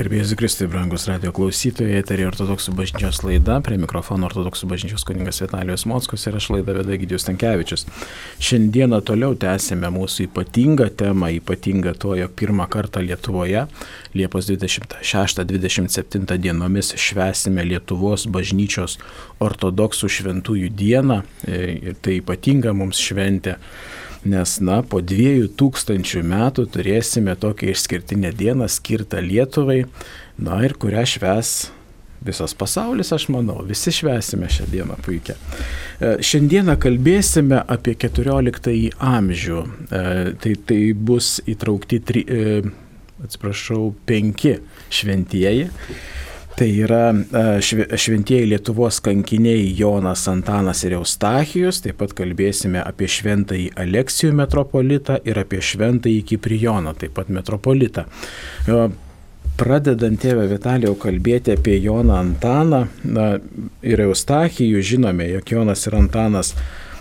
Garbėjus Kristui, brangus radio klausytojai, eterį ortodoksų bažnyčios laida, prie mikrofono ortodoksų bažnyčios kuningas Vitalijos Mockus ir aš laidą veda Gidijus Tankievičius. Šiandieną toliau tęsime mūsų ypatingą temą, ypatingą to, jog pirmą kartą Lietuvoje Liepos 26-27 dienomis švesime Lietuvos bažnyčios ortodoksų šventųjų dieną e, ir tai ypatinga mums šventė nes, na, po dviejų tūkstančių metų turėsime tokią išskirtinę dieną skirtą Lietuvai, na ir kurią šves visas pasaulis, aš manau, visi švesime šią dieną puikia. E, šiandieną kalbėsime apie 14 amžių. E, tai, tai bus įtraukti, tri, e, atsiprašau, penki šventieji. Tai yra e, šventieji Lietuvos kankiniai Jonas Antanas ir Eustachijus, taip pat kalbėsime apie šventąjį Aleksijų metropolitą ir apie šventąjį Kiprijoną, taip pat metropolitą. E, pradedant tėvę Vitalijau kalbėti apie Joną Antaną na, ir Eustachijų, žinome, jog Jonas ir Antanas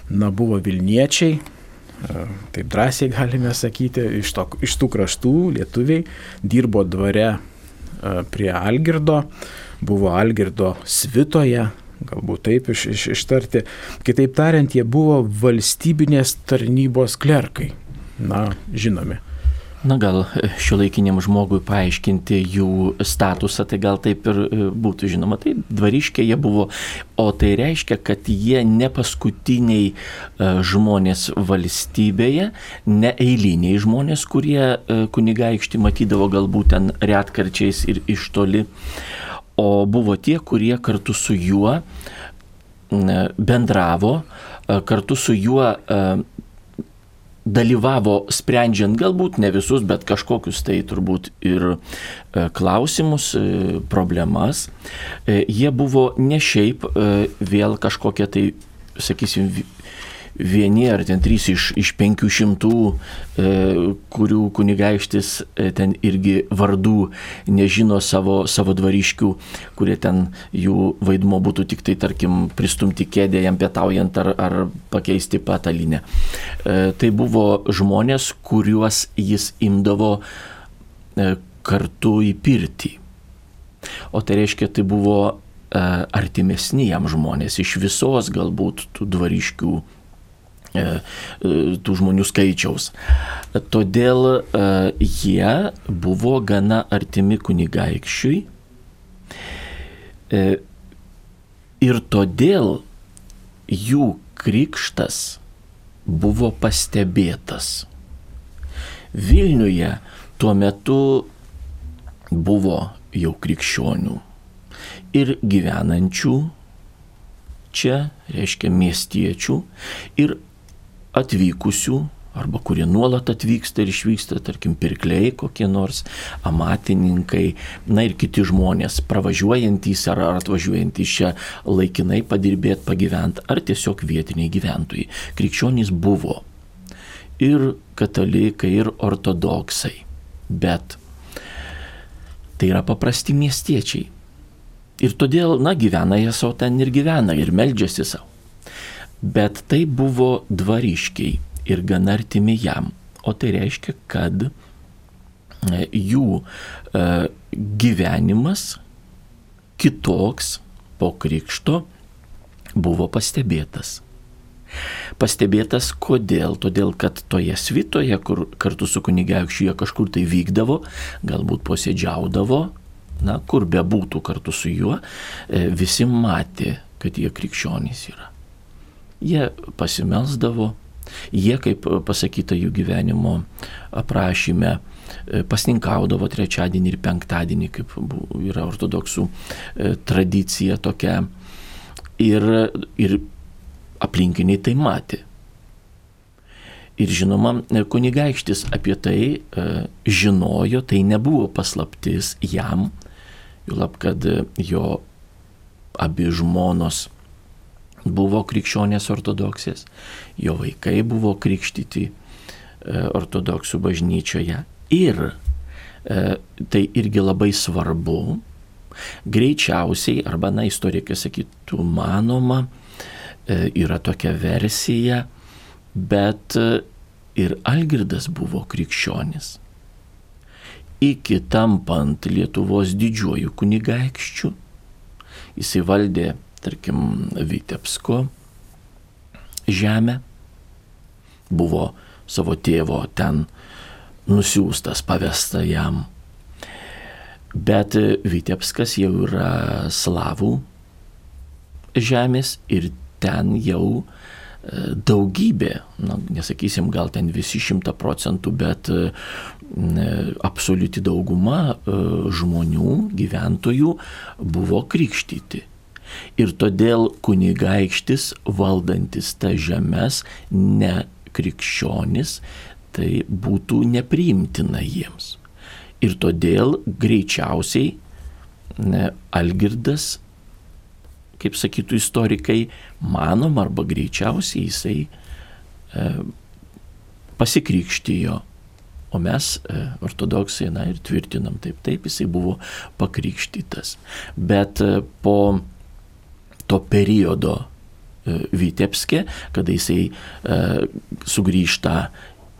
na, buvo Vilniečiai, e, taip drąsiai galime sakyti, iš, to, iš tų kraštų lietuviai dirbo dvare prie Algirdo, buvo Algirdo svitoje, galbūt taip iš, iš, ištarti. Kitaip tariant, jie buvo valstybinės tarnybos klerkai. Na, žinomi. Na gal šio laikiniam žmogui paaiškinti jų statusą, tai gal taip ir e, būtų žinoma. Tai dvariškiai jie buvo, o tai reiškia, kad jie ne paskutiniai e, žmonės valstybėje, ne eiliniai žmonės, kurie e, kunigaikštį matydavo galbūt ten retkarčiais ir iš toli, o buvo tie, kurie kartu su juo bendravo, kartu su juo dalyvavo sprendžiant galbūt ne visus, bet kažkokius tai turbūt ir e, klausimus, e, problemas. E, jie buvo ne šiaip vėl kažkokie tai, sakysim, vieni ar ten trys iš, iš penkių šimtų, e, kurių kunigaikštis e, ten irgi vardų nežino savo, savo dvariškių, kurie ten jų vaidmo būtų tik tai, tarkim, pristumti kėdę jam pietaujant ar, ar pakeisti patalinę. E, tai buvo žmonės, kuriuos jis imdavo e, kartu į pirtį. O tai reiškia, tai buvo e, artimesni jam žmonės iš visos galbūt tų dvariškių tų žmonių skaičiaus. Todėl e, jie buvo gana artimi kunigaikščiui ir todėl jų krikštas buvo pastebėtas. Vilniuje tuo metu buvo jau krikščionių ir gyvenančių čia, reiškia miestiečių, ir atvykusių arba kurie nuolat atvyksta ir išvyksta, tarkim, pirkliai kokie nors, amatininkai, na ir kiti žmonės, pravažiuojantys ar atvažiuojantys čia laikinai padirbėti, pagyventi, ar tiesiog vietiniai gyventojai. Krikščionys buvo ir katalikai, ir ortodoksai, bet tai yra paprasti miestiečiai. Ir todėl, na, gyvena jie savo ten ir gyvena, ir meldžiasi savo bet tai buvo dvariškiai ir gana artimi jam. O tai reiškia, kad e, jų e, gyvenimas kitoks po krikšto buvo pastebėtas. Pastebėtas kodėl? Todėl, kad toje svitoje, kur kartu su kunigaikščiu jie kažkur tai vykdavo, galbūt posėdžiaudavo, na, kur bebūtų kartu su juo, e, visi matė, kad jie krikščionys yra. Jie pasimelsdavo, jie, kaip pasakyta jų gyvenimo aprašyme, pasninkaudavo trečiadienį ir penktadienį, kaip yra ortodoksų e, tradicija tokia. Ir, ir aplinkiniai tai matė. Ir žinoma, kunigaikštis apie tai e, žinojo, tai nebuvo paslaptis jam, jau lab, kad jo abi žmonos buvo krikščionės ortodoksės, jo vaikai buvo krikštyti e, ortodoksų bažnyčioje. Ir e, tai irgi labai svarbu, greičiausiai, arba, na, istorikai sakytų, manoma, e, yra tokia versija, bet ir Algirdas buvo krikščionis. iki tampant Lietuvos didžiuoju kunigaikščiu, jisai valdė, tarkim, Vitebsko žemę, buvo savo tėvo ten nusiųstas, pavesta jam. Bet Vitebskas jau yra slavų žemės ir ten jau e, daugybė, na, nesakysim, gal ten visi šimta procentų, bet e, absoliuti dauguma e, žmonių, gyventojų buvo krikštyti. Ir todėl kunigaikštis valdantis tą žemės ne krikščionis, tai būtų nepriimtina jiems. Ir todėl greičiausiai ne, Algirdas kaip sakytų istorikai, manom arba greičiausiai jisai e, pasikrikštijo. O mes, e, ortodoksai, na ir tvirtinam taip, taip, jisai buvo pakrikštytas. Bet e, po to periodo e, Vitebske, kada jisai e, sugrįžta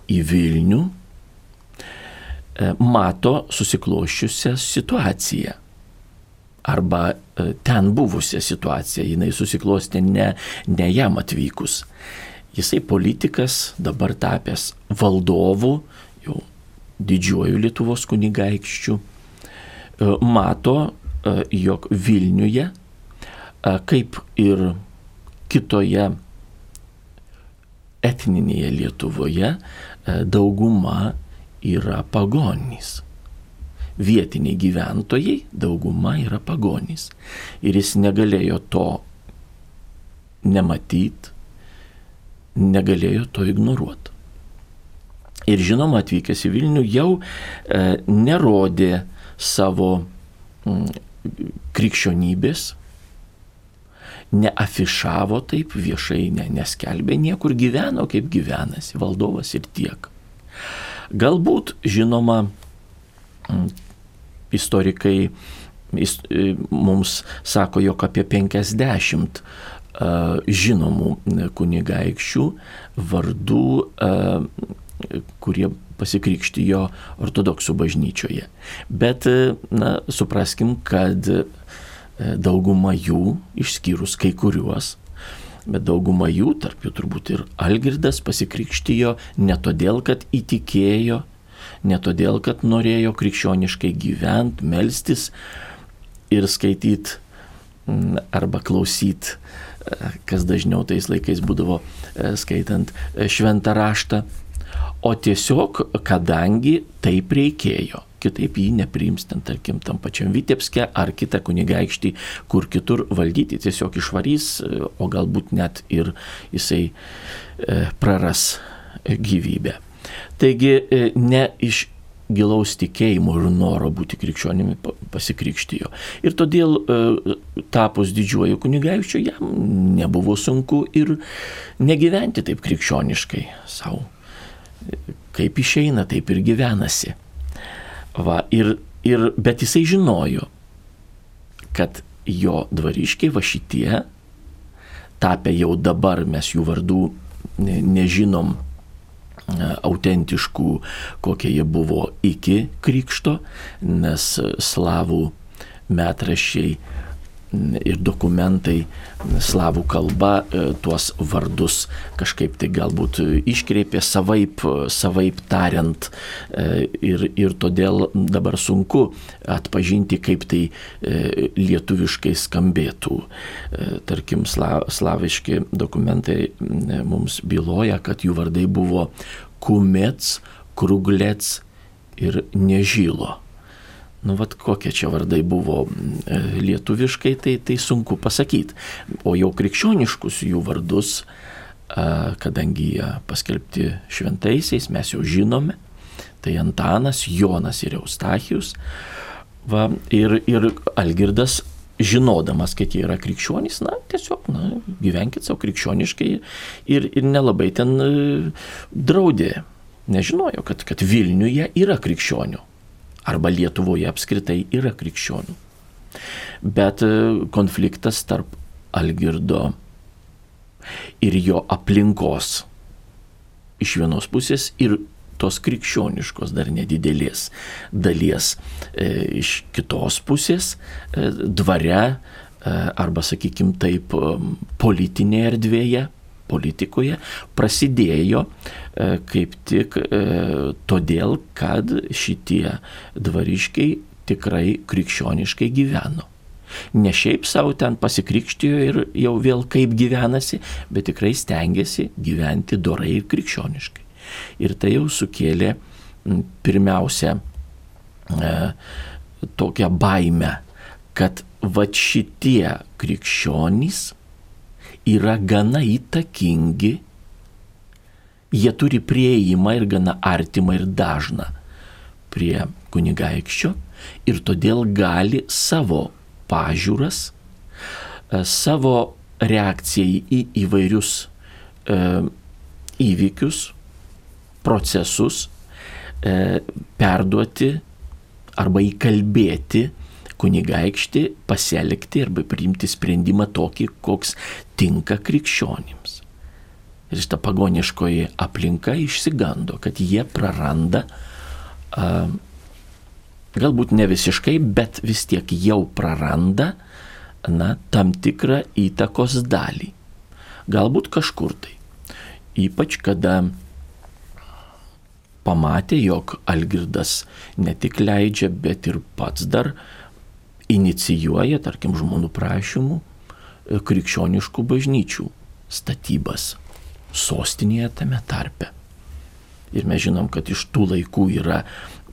į Vilnių, e, mato susikloščiusią situaciją arba ten buvusią situaciją, jinai susiklostė ne, ne jam atvykus. Jisai politikas, dabar tapęs valdovu, jau didžiuoju Lietuvos kunigaikščiu, mato, jog Vilniuje, kaip ir kitoje etninėje Lietuvoje, dauguma yra pagonys vietiniai gyventojai, dauguma yra pagonys. Ir jis negalėjo to nematyti, negalėjo to ignoruoti. Ir žinoma, atvykęs į Vilnių jau e, nerodė savo m, krikščionybės, neafišavo taip viešai, ne, neskelbė niekur gyveno, kaip gyvenasi valdovas ir tiek. Galbūt, žinoma, istorikai e, mums sako, jog apie 50 e, žinomų kunigaikščių vardų, e, kurie pasikrikštijo ortodoksų bažnyčioje. Bet, na, supraskim, kad dauguma jų, išskyrus kai kuriuos, bet dauguma jų, tarp jų turbūt ir Algirdas, pasikrikštijo ne todėl, kad įtikėjo ne todėl, kad norėjo krikščioniškai gyventi, melstis ir skaityti mm, arba klausyti, e, kas dažniau tais laikais būdavo e, skaitant e, šventą raštą, o tiesiog, kadangi taip reikėjo. Kitaip jį nepriims ten, tarkim, tam pačiam Vitebske ar kitą kunigaikštį, kur kitur valdyti tiesiog išvarys, o galbūt net ir jisai praras gyvybę. Taigi e, ne iš gilaus tikėjimo ir noro būti krikščionimi pasikrikštijo. Ir todėl e, tapus didžiuoju kunigaikščiu jam nebuvo sunku ir negyventi taip krikščioniškai savo. Kaip išeina, taip ir gyvenasi. Va, ir, ir, bet jisai žinojo, kad jo dvariškiai va šitie, tapę jau dabar mes jų vardų nežinom autentiškų, kokie jie buvo iki krikšto, nes slavų metraščiai ir dokumentai slavų kalba e, tuos vardus kažkaip tai galbūt iškreipė savaip, savaip tariant e, ir, ir todėl dabar sunku atpažinti, kaip tai e, lietuviškai skambėtų. Tarkim, slaviški dokumentai mums byloja, kad jų vardai buvo Kumets, Kruglets ir Nežylo Nu, vad kokie čia vardai buvo e, lietuviškai, tai, tai sunku pasakyti. O jau krikščioniškus jų vardus, kadangi jie paskelbti šventaisiais, mes jau žinome, tai Antanas, Jonas ir Eustachijus. Va, ir, ir Algirdas, žinodamas, kad jie yra krikščionys, na, tiesiog, na, gyvenkit savo krikščioniškai ir, ir nelabai ten e, draudė. Nežinojo, kad, kad Vilniuje yra krikščionių arba Lietuvoje apskritai yra krikščionių. Bet e, konfliktas tarp Algirdo ir jo aplinkos iš vienos pusės ir tos krikščioniškos dar nedidelės dalies. E, iš kitos pusės e, dvare e, arba, sakykime taip, politinėje erdvėje, politikoje prasidėjo kaip tik todėl, kad šitie dvariškiai tikrai krikščioniškai gyveno. Ne šiaip savo ten pasikrikštijo ir jau vėl kaip gyvenasi, bet tikrai stengiasi gyventi dorai ir krikščioniškai. Ir tai jau sukėlė pirmiausia e, tokią baimę, kad va šitie krikščionys yra gana įtakingi, jie turi prieimą ir gana artimą ir dažną prie kunigaikščio ir todėl gali savo pažiūras, e, savo reakciją į įvairius e, įvykius, procesus e, perduoti arba įkalbėti kunigaikštį pasielgti arba priimti sprendimą tokį, koks tinka krikščionims. Ir šita pagoniškoji aplinka išsigando, kad jie praranda galbūt ne visiškai, bet vis tiek jau praranda na, tam tikrą įtakos dalį. Galbūt kažkur tai. Ypač kada pamatė, jog Algirdas ne tik leidžia, bet ir pats dar inicijuoja, tarkim, žmonių prašymų e, krikščioniškų bažnyčių statybas sostinėje tame tarpe. Ir mes žinom, kad iš tų laikų yra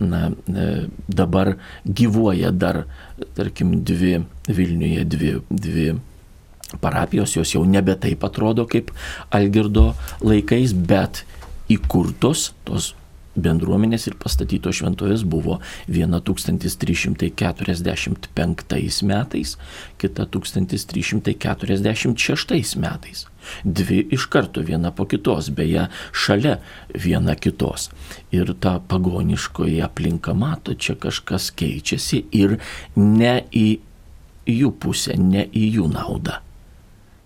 na, e, dabar gyvuoja dar, tarkim, dvi Vilniuje, dvi, dvi parapijos, jos jau nebe taip atrodo kaip Algirdo laikais, bet įkurtos tos bendruomenės ir pastatytos šventovės buvo viena 1345 metais, kita 1346 metais. Dvi iš karto viena po kitos, beje, šalia viena kitos. Ir ta pagoniškoji aplinka mato, čia kažkas keičiasi ir ne į jų pusę, ne į jų naudą.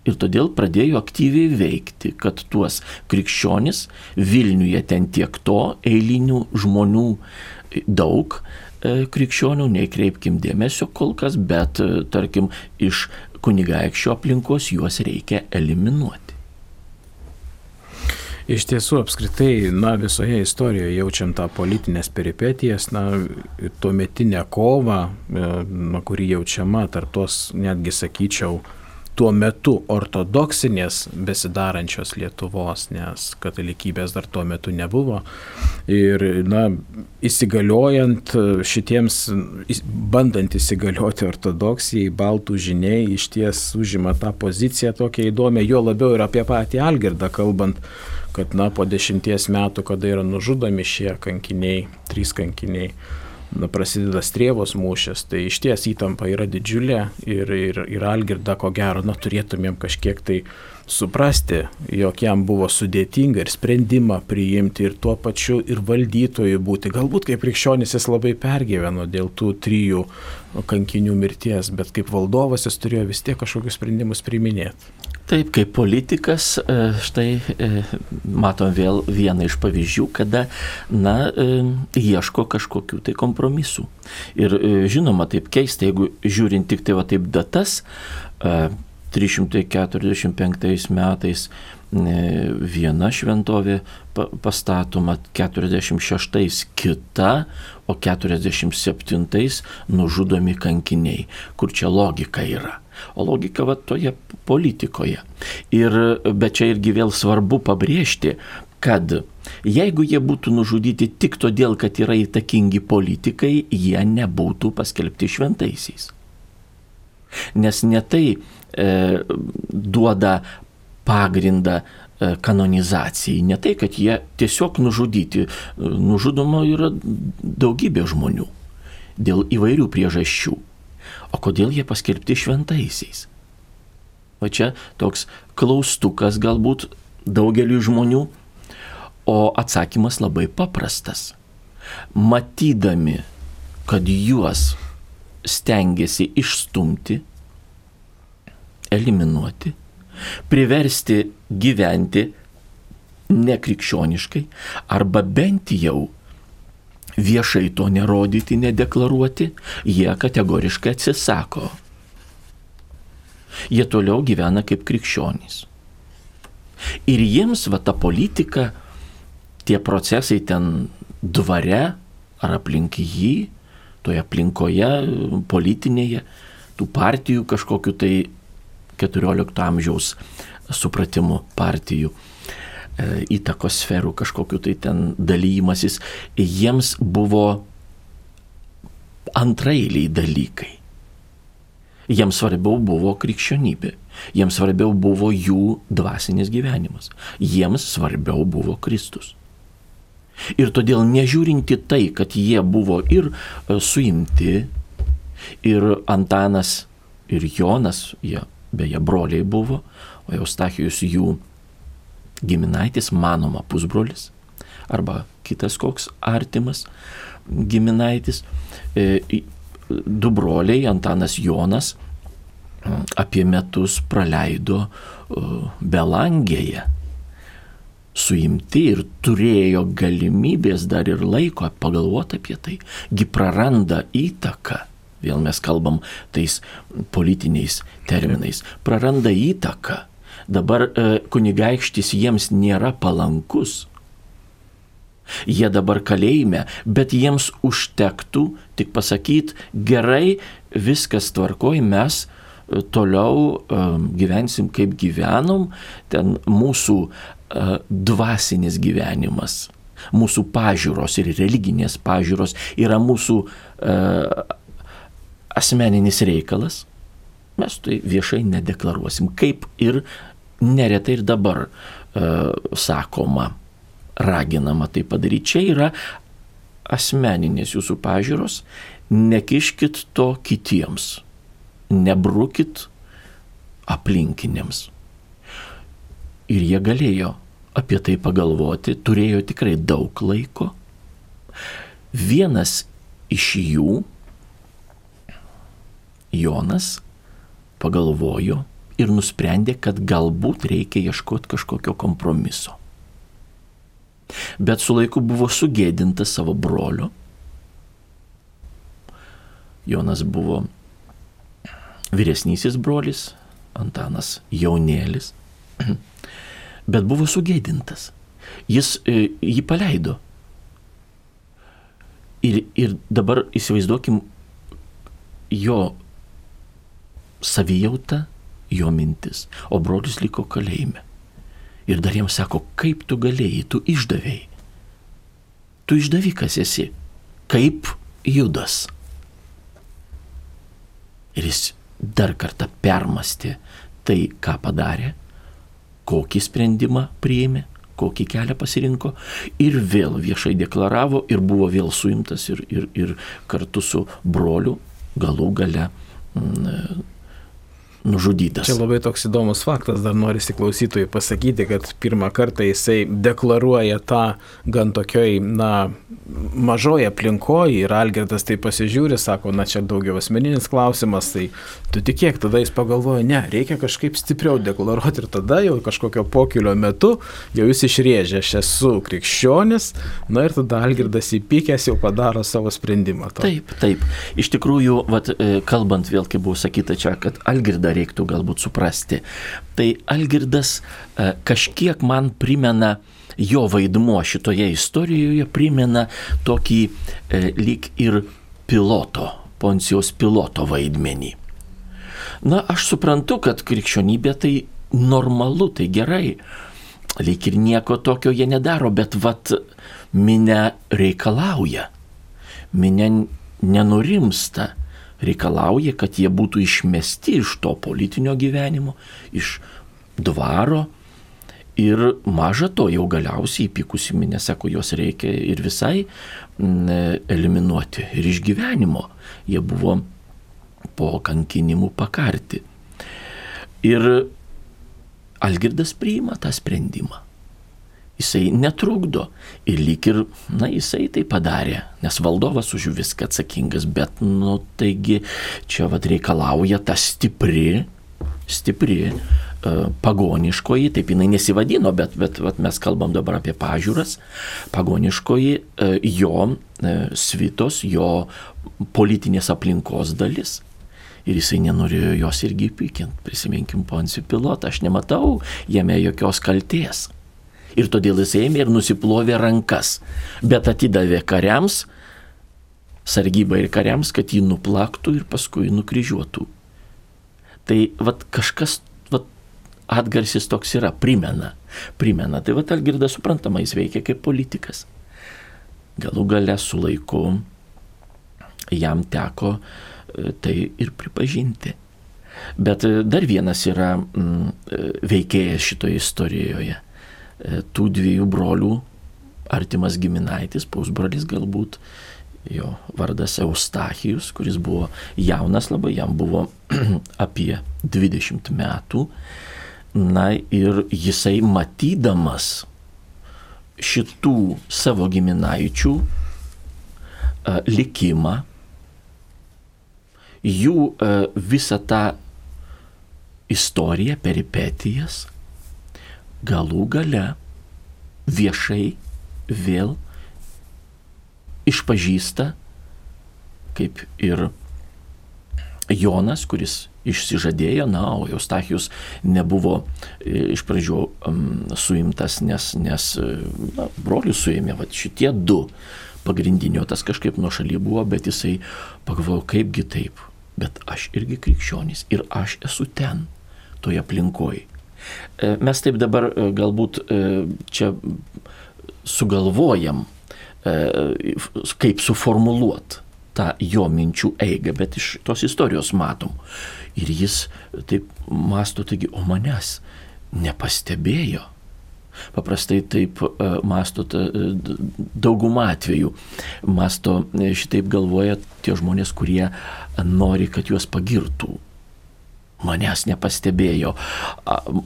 Ir todėl pradėjo aktyviai veikti, kad tuos krikščionis Vilniuje ten tiek to eilinių žmonių daug, e, krikščionių, neikreipkim dėmesio kol kas, bet e, tarkim iš kunigaikščio aplinkos juos reikia eliminuoti. Iš tiesų, apskritai, na, visoje istorijoje jaučiam tą politinės peripetijas, na, tuometinę kovą, e, na, kuri jaučiama tarp tos, netgi sakyčiau, tuo metu ortodoksinės besidarančios Lietuvos, nes katalikybės dar tuo metu nebuvo. Ir, na, įsigaliojant šitiems, bandant įsigalioti ortodoksijai, baltų žiniai iš ties užima tą poziciją tokią įdomią, jo labiau ir apie patį Algirdą kalbant, kad, na, po dešimties metų, kada yra nužudomi šie kankiniai, trys kankiniai, prasideda strievos mūšis, tai iš ties įtampa yra didžiulė ir, ir, ir Algirda, ko gero, na, turėtumėm kažkiek tai suprasti, jog jam buvo sudėtinga ir sprendimą priimti ir tuo pačiu ir valdytojui būti. Galbūt kaip krikščionis jis labai pergyveno dėl tų trijų kankinių mirties, bet kaip valdovas jis turėjo vis tiek kažkokius sprendimus priiminėti. Taip, kaip politikas, e, štai e, matom vėl vieną iš pavyzdžių, kada, na, e, ieško kažkokių tai kompromisų. Ir žinoma, taip keista, jeigu žiūrint tik tai va taip datas, 345 metais viena šventovė pastatoma, 46 kita, o 47 nužudomi kankiniai. Kur čia logika yra? O logika va toje politikoje. Ir, bet čia irgi vėl svarbu pabrėžti, kad jeigu jie būtų nužudyti tik todėl, kad yra įtakingi politikai, jie nebūtų paskelbti šventaisiais. Nes ne tai e, duoda pagrindą e, kanonizacijai, ne tai, kad jie tiesiog nužudyti. Nužudoma yra daugybė žmonių dėl įvairių priežasčių. O kodėl jie paskelbti šventaisiais? O čia toks klaustukas galbūt daugeliu žmonių, o atsakymas labai paprastas. Matydami, kad juos stengiasi išstumti, eliminuoti, priversti gyventi nekrikščioniškai, arba bent jau viešai to nerodyti, nedeklaruoti, jie kategoriškai atsisako. Jie toliau gyvena kaip krikščionys. Ir jiems va ta politika, tie procesai ten dvare ar aplink jį, toje aplinkoje politinėje, tų partijų kažkokiu tai 14 amžiaus supratimu partijų įtakos sferų kažkokiu tai ten dalymasis, jiems buvo antrailiai dalykai. Jiems svarbiau buvo krikščionybė, jiems svarbiau buvo jų dvasinis gyvenimas, jiems svarbiau buvo Kristus. Ir todėl nežiūrinti tai, kad jie buvo ir e, suimti, ir Antanas, ir Jonas, jie beje broliai buvo, o Eustachijus jų giminaitis, manoma pusbrolis, arba kitas koks artimas giminaitis. E, du broliai, Antanas Jonas, apie metus praleido Belangėje suimti ir turėjo galimybės dar ir laiko pagalvoti apie tai, gi praranda įtaką, vėl mes kalbam tais politiniais terminais, praranda įtaką. Dabar e, kunigaikštis jiems nėra palankus. Jie dabar kalėjime, bet jiems užtektų tik pasakyti, gerai, viskas tvarkoj, mes e, toliau um, gyvensim kaip gyvenom, ten mūsų dvasinis gyvenimas, mūsų pažiūros ir religinės pažiūros yra mūsų asmeninis reikalas, mes tai viešai nedeklaruosim, kaip ir neretai ir dabar sakoma, raginama tai padaryti. Čia yra asmeninės jūsų pažiūros, nekiškit to kitiems, nebrukit aplinkiniams. Ir jie galėjo apie tai pagalvoti, turėjo tikrai daug laiko. Vienas iš jų, Jonas, pagalvojo ir nusprendė, kad galbūt reikia ieškoti kažkokio kompromiso. Bet su laiku buvo sugėdintas savo brolio. Jonas buvo vyresnysis brolis, Antanas jaunėlis bet buvo sugėdintas. Jis e, jį paleido. Ir, ir dabar įsivaizduokim jo savijautą, jo mintis, o brolis liko kalėjime. Ir dar jiems sako, kaip tu galėjai, tu išdavėjai. Tu išdavikas esi, kaip judas. Ir jis dar kartą permastė tai, ką padarė kokį sprendimą priėmė, kokį kelią pasirinko ir vėl viešai deklaravo ir buvo vėl suimtas ir, ir, ir kartu su broliu galų gale mm, nužudytas. Čia labai toks įdomus faktas, dar norisi klausytojai pasakyti, kad pirmą kartą jisai deklaruoja tą gan tokioj, na, mažoje aplinkoje ir Algirdas tai pasižiūri, sako, na čia daugiau asmeninis klausimas, tai tu tikėk, tada jis pagalvoja, ne, reikia kažkaip stipriau deklaruoti ir tada jau kažkokio pokilio metu jau jis išrėžė, aš esu krikščionis, na ir tada Algirdas įpykęs jau padaro savo sprendimą. To. Taip, taip. Iš tikrųjų, vat, e, kalbant vėl, kaip buvo sakyta čia, kad Algirdas Algirdą reiktų galbūt suprasti. Tai Algirdas e, kažkiek man primena, jo vaidmuo šitoje istorijoje primena tokį e, lyg ir piloto, Poncijos piloto vaidmenį. Na, aš suprantu, kad krikščionybė tai normalu, tai gerai. Lyg ir nieko tokio jie nedaro, bet vat minė reikalauja. Minė nenurimsta reikalauja, kad jie būtų išmesti iš to politinio gyvenimo, iš dvaro. Ir maža to, jau galiausiai įpykusi minė, sako, juos reikia ir visai eliminuoti ir iš gyvenimo. Jie buvo po kankinimų pakarti. Ir Algirdas priima tą sprendimą jisai netrukdo. Ir lyg ir, na, jisai tai padarė, nes valdovas už viską atsakingas, bet, nu, taigi čia vad reikalauja ta stipri, stipri pagoniškoji, taip jinai nesivadino, bet, bet, bet mes kalbam dabar apie pažiūras, pagoniškoji e, jo e, svitos, jo politinės aplinkos dalis. Ir jisai nenorėjo jos irgi pykinti. Prisiminkim Poncijų pilotą, aš nematau jame jokios kalties. Ir todėl jis ėmė ir nusiplovė rankas, bet atidavė kariams, sargybą ir kariams, kad jį nuplaktų ir paskui nukryžiuotų. Tai vat, kažkas vat, atgarsis toks yra, primena. Primena. Tai vat Algirdas suprantama, jis veikia kaip politikas. Galų gale su laiku jam teko e, tai ir pripažinti. Bet e, dar vienas yra mm, e, veikėjas šitoje istorijoje. Tų dviejų brolių artimas giminaitis, pausbrolis galbūt, jo vardas Eustachijus, kuris buvo jaunas labai, jam buvo apie 20 metų. Na ir jisai matydamas šitų savo giminaičių likimą, jų e, visą tą istoriją, peripetijas, galų gale viešai vėl išpažįsta, kaip ir Jonas, kuris išsižadėjo, na, o Eustachijus nebuvo e, iš pradžių um, suimtas, nes, nes e, na, brolius suėmė, va šitie du pagrindinio, tas kažkaip nuo šaly buvo, bet jisai pagalvojo, kaipgi taip, bet aš irgi krikščionis ir aš esu ten, toje aplinkoje. Mes taip dabar e, galbūt e, čia sugalvojam, e, kaip suformuluot tą jo minčių eigą, bet iš tos istorijos matom. Ir jis taip masto, taigi, o manęs nepastebėjo. Paprastai taip masto daugumą atvejų. Masto šitaip galvoja tie žmonės, kurie nori, kad juos pagirtų. Manęs nepastebėjo.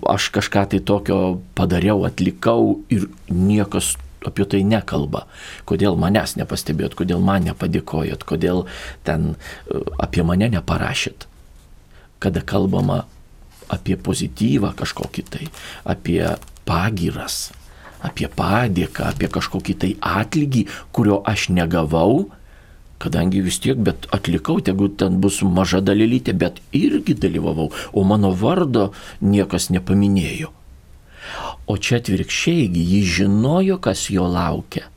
Aš kažką tai tokio padariau, atlikau ir niekas apie tai nekalba. Kodėl manęs nepastebėjot, kodėl man nepadėkojot, kodėl ten e, apie mane neparašyt. Kada kalbama apie pozityvą kažkokį tai, apie pagiras, apie padėką, apie kažkokį tai atlygį, kurio aš negavau, kadangi vis tiek, bet atlikau, tegu ten bus maža dalelytė, bet irgi dalyvavau, o mano vardo niekas nepaminėjo. O čia atvirkščiai, jis žinojo, kas jo laukia.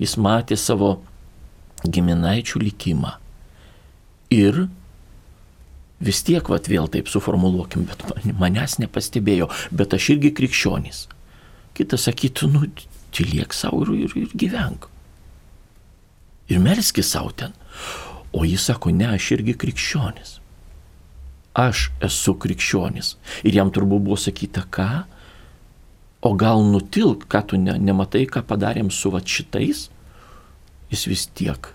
Jis matė savo giminaičių likimą. Ir vis tiek, vat vėl taip suformuluokim, bet manęs nepastebėjo, bet aš irgi krikščionis. Kitas sakytų, nu, tyliek savo ir, ir, ir gyvenk ir melski savo ten. O jis sako, ne, aš irgi krikščionis. Aš esu krikščionis. Ir jam turbūt buvo sakyta, ką? O gal nutilk, ką tu ne, nematai, ką padarėm su va šitais? Jis vis tiek.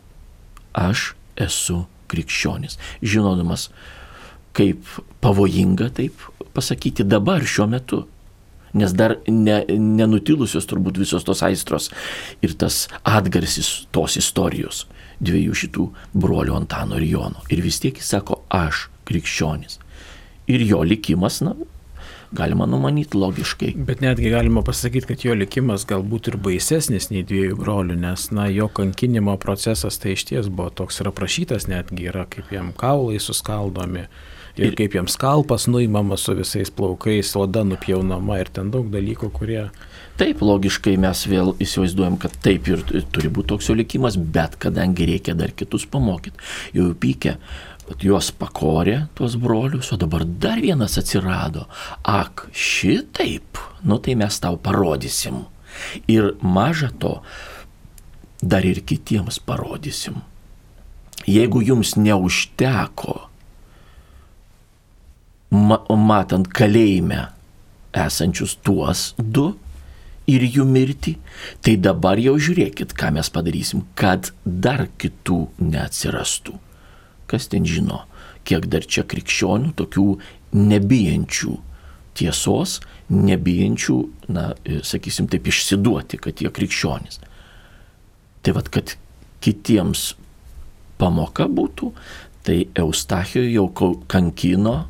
Aš esu krikščionis. Žinodamas, kaip pavojinga taip pasakyti dabar, šiuo metu nes dar ne, nenutilusios turbūt visos tos aistros ir tas atgarsis tos istorijos dviejų šitų brolių Antano ir Jono. Ir vis tiek jis sako, aš krikščionis. Ir jo likimas, na, galima numanyti logiškai. Bet netgi galima pasakyti, kad jo likimas galbūt ir baisesnis nei dviejų brolių, nes, na, jo kankinimo procesas tai iš ties buvo toks ir aprašytas, netgi yra kaip jam kaulai suskaldomi ir, ir kaip jiems kalpas nuimamas su visais plaukais, oda nupjaunama ir ten daug dalykų, kurie... Taip, logiškai mes vėl įsivaizduojam, kad taip ir turi būti toks jo likimas, bet kadangi reikia dar kitus pamokyti, jau pykę, juos pakorė tuos brolius, o dabar dar vienas atsirado. Ak, šitaip, nu tai mes tau parodysim. Ir maža to, dar ir kitiems parodysim. Jeigu jums neužteko ma matant kalėjime esančius tuos du ir jų mirtį, tai dabar jau žiūrėkit, ką mes padarysim, kad dar kitų neatsirastų. Kas ten žino, kiek dar čia krikščionių, tokių nebijančių tiesos, nebijančių, na, sakysim, taip išsiduoti, kad jie krikščionys. Tai vad, kad kitiems pamoka būtų, tai Eustachijo jau kankino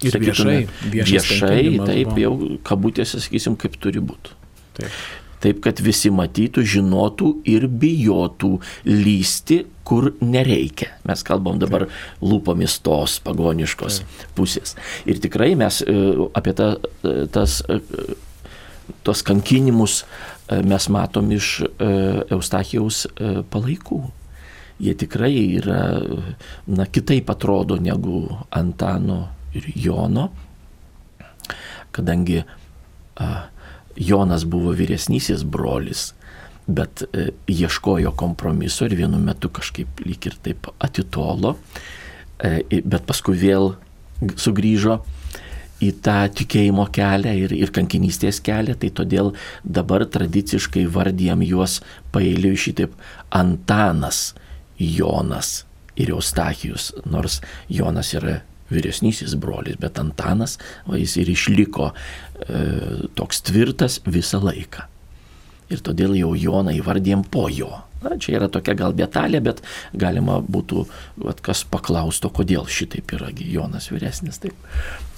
Ir sakytume, viešai, viešai taip buvo. jau kabutėse, sakysim, kaip turi būti. Taip. Taip, kad visi matytų, žinotų ir bijotų lysti, kur nereikia. Mes kalbam dabar lūpomis tos pagoniškos pusės. Ir tikrai mes e, apie ta, e, tas, e, tos kankinimus mes matom iš Eustachijaus palaikų. Jie tikrai yra, na, kitaip atrodo negu Antano ir Jono, kadangi Jonas buvo vyresnysis brolis, bet e, ieškojo kompromiso ir vienu metu kažkaip lyg ir taip atitolo, e, bet paskui vėl sugrįžo į tą tikėjimo kelią ir, ir kankinystės kelią, tai todėl dabar tradiciškai vardijam juos paėliui šitaip Antanas, Jonas ir Eustachijus, nors Jonas yra vyresnysis brolis, bet Antanas, o jis ir išliko e, toks tvirtas visą laiką. Ir todėl jau Joną įvardėm po jo. Na, čia yra tokia gal detalė, bet galima būtų, vat, kas paklausto, kodėl šitaip yragi Jonas vyresnis. Taip.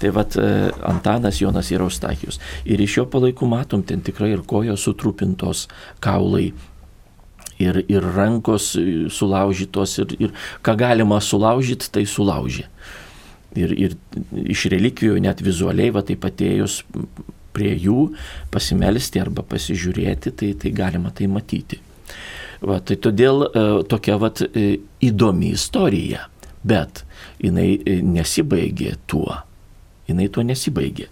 Tai vad Antanas, Jonas ir Eustachijus. Ir iš jo palaikų matom, ten tikrai ir kojos sutrupintos, kaulai. Ir, ir rankos e, sulaužytos, ir, ir ką galima sulaužyti, tai sulaužė. Ir, ir iš relikvijų net vizualiai, va taip atėjus prie jų pasimelsti arba pasižiūrėti, tai, tai galima tai matyti. Va, tai todėl e, tokia vat, e, įdomi istorija, bet jinai e, nesibaigė tuo. Jinai tuo nesibaigė.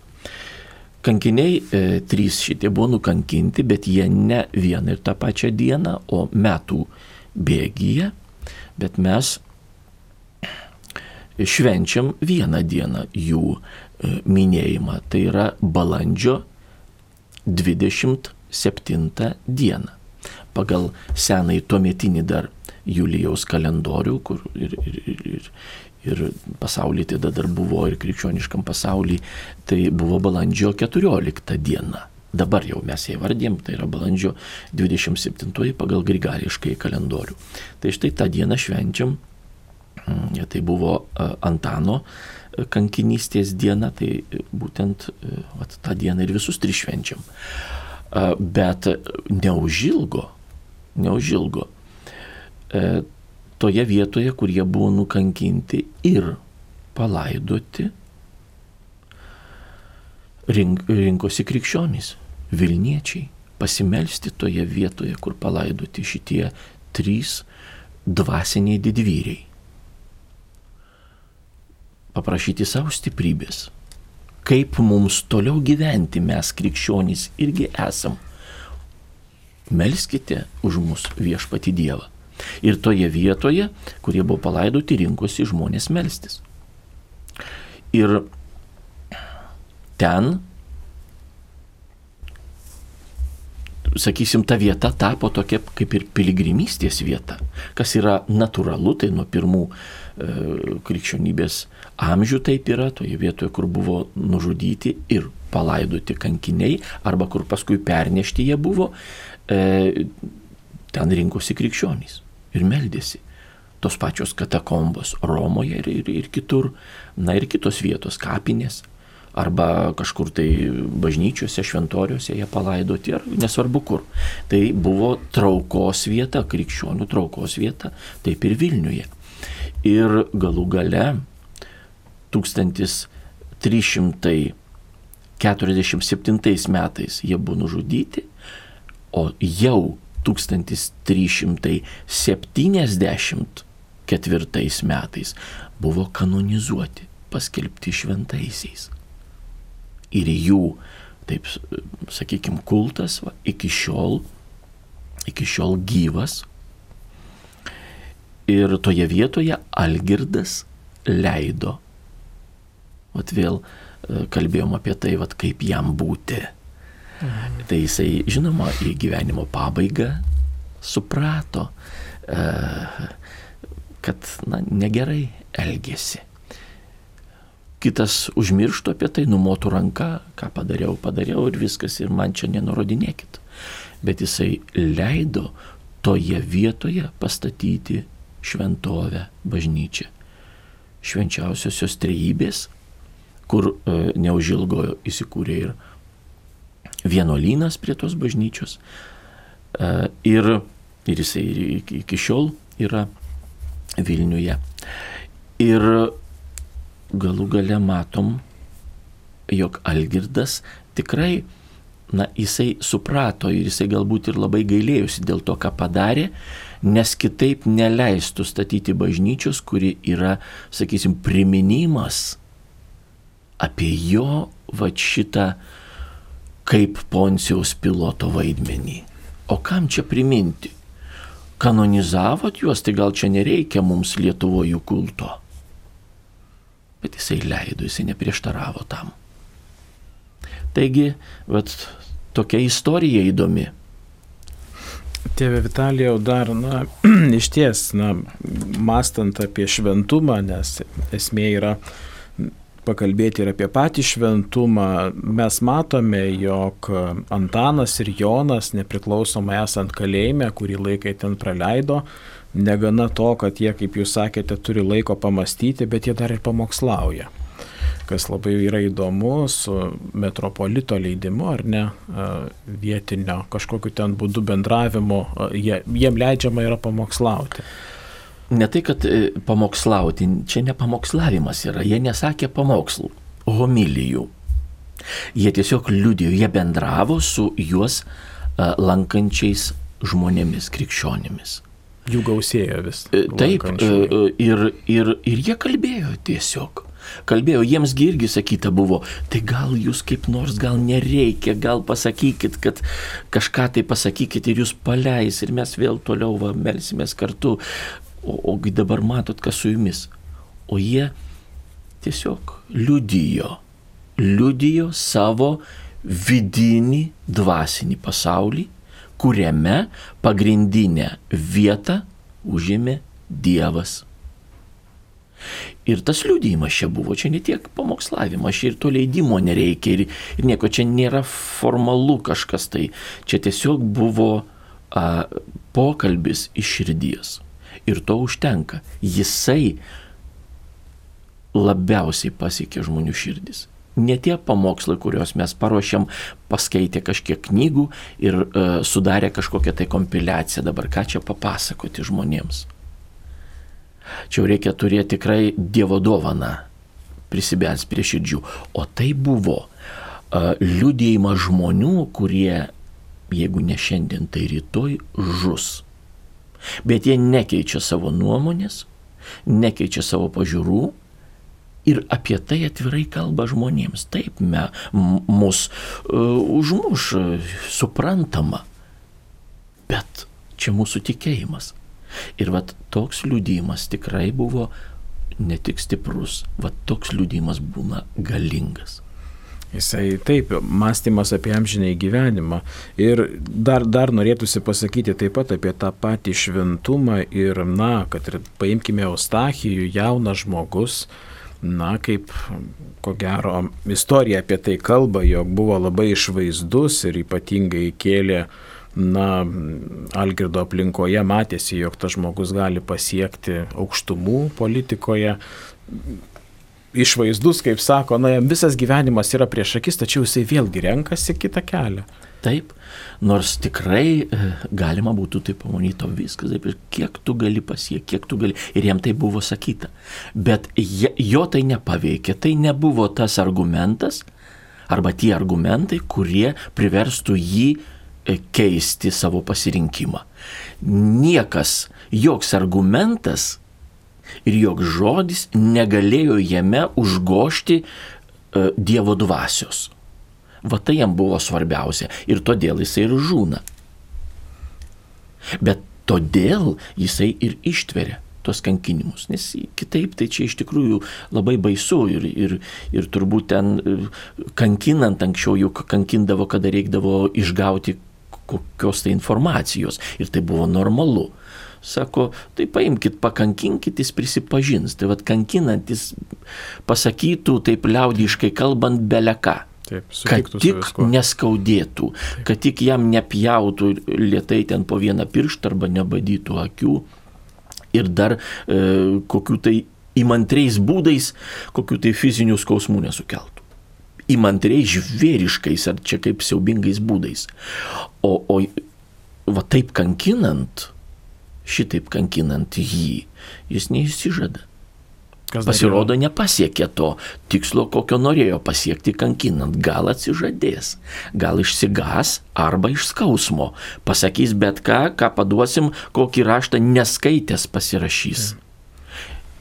Kankiniai e, trys šitie buvo nukankinti, bet jie ne vieną ir tą pačią dieną, o metų bėgyje, bet mes švenčiam vieną dieną jų e, minėjimą. Tai yra balandžio 27 dieną. Pagal senai tuometinį dar Julijaus kalendorių, kur ir, ir, ir, ir, ir pasaulyje tada dar buvo ir krikščioniškam pasaulyje, tai buvo balandžio 14 diena. Dabar jau mes ją vardėm, tai yra balandžio 27 pagal grigališkai kalendorių. Tai štai tą dieną švenčiam Tai buvo e, Antano e, kankinystės diena, tai būtent e, vat, tą dieną ir visus tris švenčiam. Bet neužilgo, neužilgo, toje vietoje, kur jie buvo nukankinti ir palaidoti, rink, rinkosi krikščionys, Vilniečiai, pasimelsti toje vietoje, kur palaidoti šitie trys dvasiniai didvyriai paprašyti savo stiprybės. Kaip mums toliau gyventi, mes krikščionys irgi esam. Melskite už mus viešpati Dievą. Ir toje vietoje, kurie buvo palaidoti, rinkosi žmonės melstis. Ir ten, sakysim, ta vieta tapo tokia kaip ir piligrimystės vieta, kas yra natūralu, tai nuo pirmų e, krikščionybės amžių taip yra, toje vietoje, kur buvo nužudyti ir palaidoti kankiniai, arba kur paskui pernešti jie buvo, e, ten rinkosi krikščionys ir meldėsi. Tos pačios katakombos Romoje ir, ir, ir kitur, na ir kitos vietos, kapinės, arba kažkur tai bažnyčiose, šventoriuose jie palaidoti, ar nesvarbu kur. Tai buvo traukos vieta, krikščionių traukos vieta, taip ir Vilniuje. Ir galų gale 1347 metais jie buvo nužudyti, o jau 1374 metais buvo kanonizuoti, paskelbti šventaisiais. Ir jų, taip sakykime, kultas va, iki šiol, iki šiol gyvas. Ir toje vietoje Algirdas leido. Vat vėl e, kalbėjom apie tai, vat kaip jam būti. Mhm. Tai jisai, žinoma, į gyvenimo pabaigą suprato, e, kad na, negerai elgėsi. Kitas užmirštų apie tai, numotų ranką, ką padariau, padariau ir viskas, ir man čia nenurodinėkit. Bet jisai leido toje vietoje pastatyti šventovę bažnyčią. Švenčiausiosios trejybės, kur e, neužilgo įsikūrė ir vienuolynas prie tos bažnyčios. E, ir, ir jisai iki šiol yra Vilniuje. Ir galų gale matom, jog Algirdas tikrai, na, jisai suprato ir jisai galbūt ir labai gailėjusi dėl to, ką padarė, nes kitaip neleistų statyti bažnyčios, kuri yra, sakysim, priminimas apie jo va šitą kaip Poncijaus piloto vaidmenį. O kam čia priminti? Kanonizavot juos, tai gal čia nereikia mums Lietuvojų kulto. Bet jisai leido, jisai neprieštaravo tam. Taigi, vat, tokia istorija įdomi. Tėve Vitalijau, dar, na, iš ties, na, mastant apie šventumą, nes esmė yra pakalbėti ir apie patį šventumą, mes matome, jog Antanas ir Jonas, nepriklausomai esant kalėjime, kurį laiką ten praleido, negana to, kad jie, kaip jūs sakėte, turi laiko pamastyti, bet jie dar ir pamokslauja kas labai yra įdomu su metropolito leidimu ar ne vietinio kažkokiu ten būdu bendravimu, jie, jiem leidžiama yra pamokslauti. Ne tai, kad e, pamokslauti, čia ne pamokslavimas yra, jie nesakė pamokslų, homilijų. Jie tiesiog liudijo, jie bendravo su juos lankančiais žmonėmis, krikščionimis. Jų gausėjo vis. E, taip, e, ir, ir, ir jie kalbėjo tiesiog kalbėjo, jiemsgi irgi sakyta buvo, tai gal jūs kaip nors, gal nereikia, gal pasakykit, kad kažką tai pasakykit ir jūs paleis ir mes vėl toliau va, melsimės kartu. O, ogi dabar matot, kas su jumis. O jie tiesiog liudijo, liudijo savo vidinį dvasinį pasaulį, kuriame pagrindinę vietą užėmė Dievas. Ir tas liūdėjimas čia buvo, čia ne tiek pamokslavimas, čia ir to leidimo nereikia, ir, ir nieko čia nėra formalu kažkas tai. Čia tiesiog buvo a, pokalbis iš širdies. Ir to užtenka. Jisai labiausiai pasiekė žmonių širdis. Ne tie pamokslai, kuriuos mes paruošiam, paskaitė kažkiek knygų ir e, sudarė kažkokią tai kompiliaciją dabar, ką čia papasakoti žmonėms. Čia reikia turėti tikrai Dievo dovaną prisibels prie širdžių. O tai buvo uh, liūdėjimas žmonių, kurie, jeigu ne šiandien, tai rytoj žus. Bet jie nekeičia savo nuomonės, nekeičia savo pažiūrų ir apie tai atvirai kalba žmonėms. Taip, me, mus uh, užmuš, uh, suprantama. Bet čia mūsų tikėjimas. Ir vat toks liūdėjimas tikrai buvo ne tik stiprus, vat toks liūdėjimas būna galingas. Jisai taip, mąstymas apie amžinai gyvenimą. Ir dar, dar norėtųsi pasakyti taip pat apie tą patį šventumą ir, na, kad ir paimkime Eustachijų, jaunas žmogus, na, kaip, ko gero, istorija apie tai kalba, jog buvo labai išvaizdus ir ypatingai kėlė na, Algirdo aplinkoje matėsi, jog tas žmogus gali pasiekti aukštumų politikoje. Išvaizdus, kaip sako, na, jam visas gyvenimas yra prieš akis, tačiau jisai vėlgi renkasi kitą kelią. Taip, nors tikrai e, galima būtų taip pamanyti, viskas, taip, kiek tu gali pasiekti, kiek tu gali. Ir jam tai buvo sakyta. Bet jo tai nepaveikė, tai nebuvo tas argumentas arba tie argumentai, kurie priverstų jį E, keisti savo pasirinkimą. Niekas, joks argumentas ir joks žodis negalėjo jame užgošti e, Dievo dvasios. Va tai jam buvo svarbiausia ir todėl jisai ir žūna. Bet todėl jisai ir ištveria tuos kankinimus, nes kitaip tai čia iš tikrųjų labai baisu ir, ir, ir turbūt ten e, kankinant anksčiau juk kankindavo, kada reikdavo išgauti kokios tai informacijos. Ir tai buvo normalu. Sako, tai paimkite, pakankinkit, jis prisipažins. Tai vad kankinantis pasakytų, taip liaudiškai kalbant, beleką. Taip, kad tik neskaudėtų, kad tik jam nepjautų lietai ten po vieną pirštą arba nebadytų akių ir dar e, kokių tai įmantriais būdais kokių tai fizinių skausmų nesukeltų. Įmantriai žvėriškais ar čia kaip siaubingais būdais. O, o va taip kankinant, šitaip kankinant jį, jis neįsižada. Kas Pasirodo, nepasiekė to tikslo, kokio norėjo pasiekti kankinant. Gal atsižadės, gal išsigas arba iš skausmo. Pasakys bet ką, ką paduosim, kokį raštą neskaitęs pasirašys. Tai.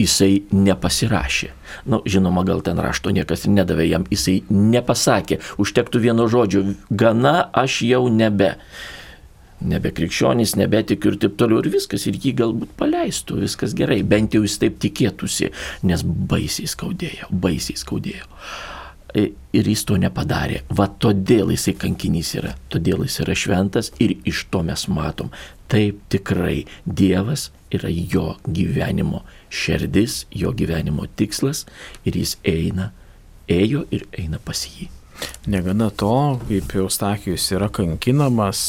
Jisai nepasirašė. Na, nu, žinoma, gal ten rašto niekas ir nedavė jam, jisai nepasakė. Užtektų vieno žodžio, gana aš jau nebe nebekrikščionys, nebetikiu ir taip toliau ir viskas, ir jį galbūt paleistų, viskas gerai, bent jau jis taip tikėtųsi, nes baisiai skaudėjo, baisiai skaudėjo. Ir jis to nepadarė. Va todėl jisai kankinys yra, todėl jis yra šventas ir iš to mes matom, taip tikrai Dievas yra jo gyvenimo šerdis, jo gyvenimo tikslas ir jis eina, ėjo ir eina pas jį. Negana to, kaip Eustakijus yra kankinamas,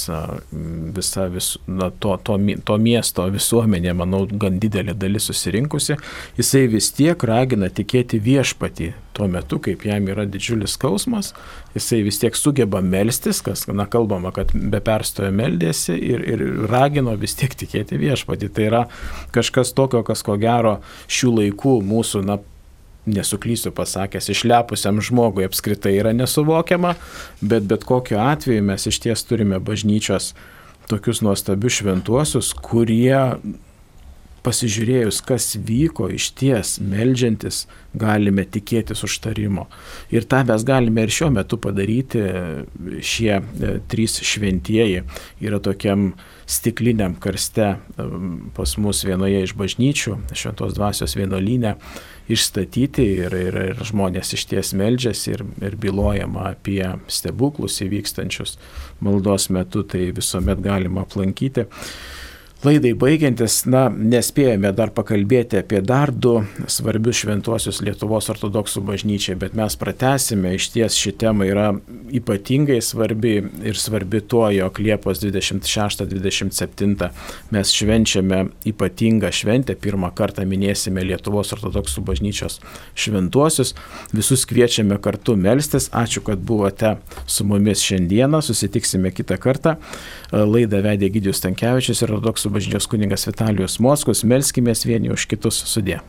visa vis, na, to, to, to miesto visuomenė, manau, gan didelė dalis susirinkusi, jisai vis tiek ragina tikėti viešpatį. Tuo metu, kaip jam yra didžiulis skausmas, jisai vis tiek sugeba melstis, kas, na, kalbama, kad be perstojo meldėsi ir, ir ragino vis tiek tikėti viešpatį. Tai yra kažkas tokio, kas ko gero šių laikų mūsų, na, nesuklysiu pasakęs, išlepusiam žmogui apskritai yra nesuvokiama, bet bet kokiu atveju mes iš ties turime bažnyčios tokius nuostabius šventuosius, kurie pasižiūrėjus, kas vyko iš ties, melžiantis, galime tikėtis užtarimo. Ir tą mes galime ir šiuo metu padaryti. Šie e, trys šventieji yra tokiam stikliniam karste e, pas mus vienoje iš bažnyčių, šventos dvasios vienolinė, išstatyti ir, ir, ir žmonės iš ties melžiasi ir, ir bylojama apie stebuklus įvykstančius maldos metu, tai visuomet galima aplankyti. Laidai baigiantis, na, nespėjome dar pakalbėti apie dar du svarbius šventuosius Lietuvos ortodoksų bažnyčiai, bet mes pratesime, iš ties ši tema yra ypatingai svarbi ir svarbi tuo, jog Liepos 26-27 mes švenčiame ypatingą šventę, pirmą kartą minėsime Lietuvos ortodoksų bažnyčios šventuosius, visus kviečiame kartu melstis, ačiū, kad buvote su mumis šiandieną, susitiksime kitą kartą. Laidą vedė Gidijus Tankievičius ir ortodoksų bažnyčios kuningas Vitalijus Moskus, melskime vieni už kitus sudė.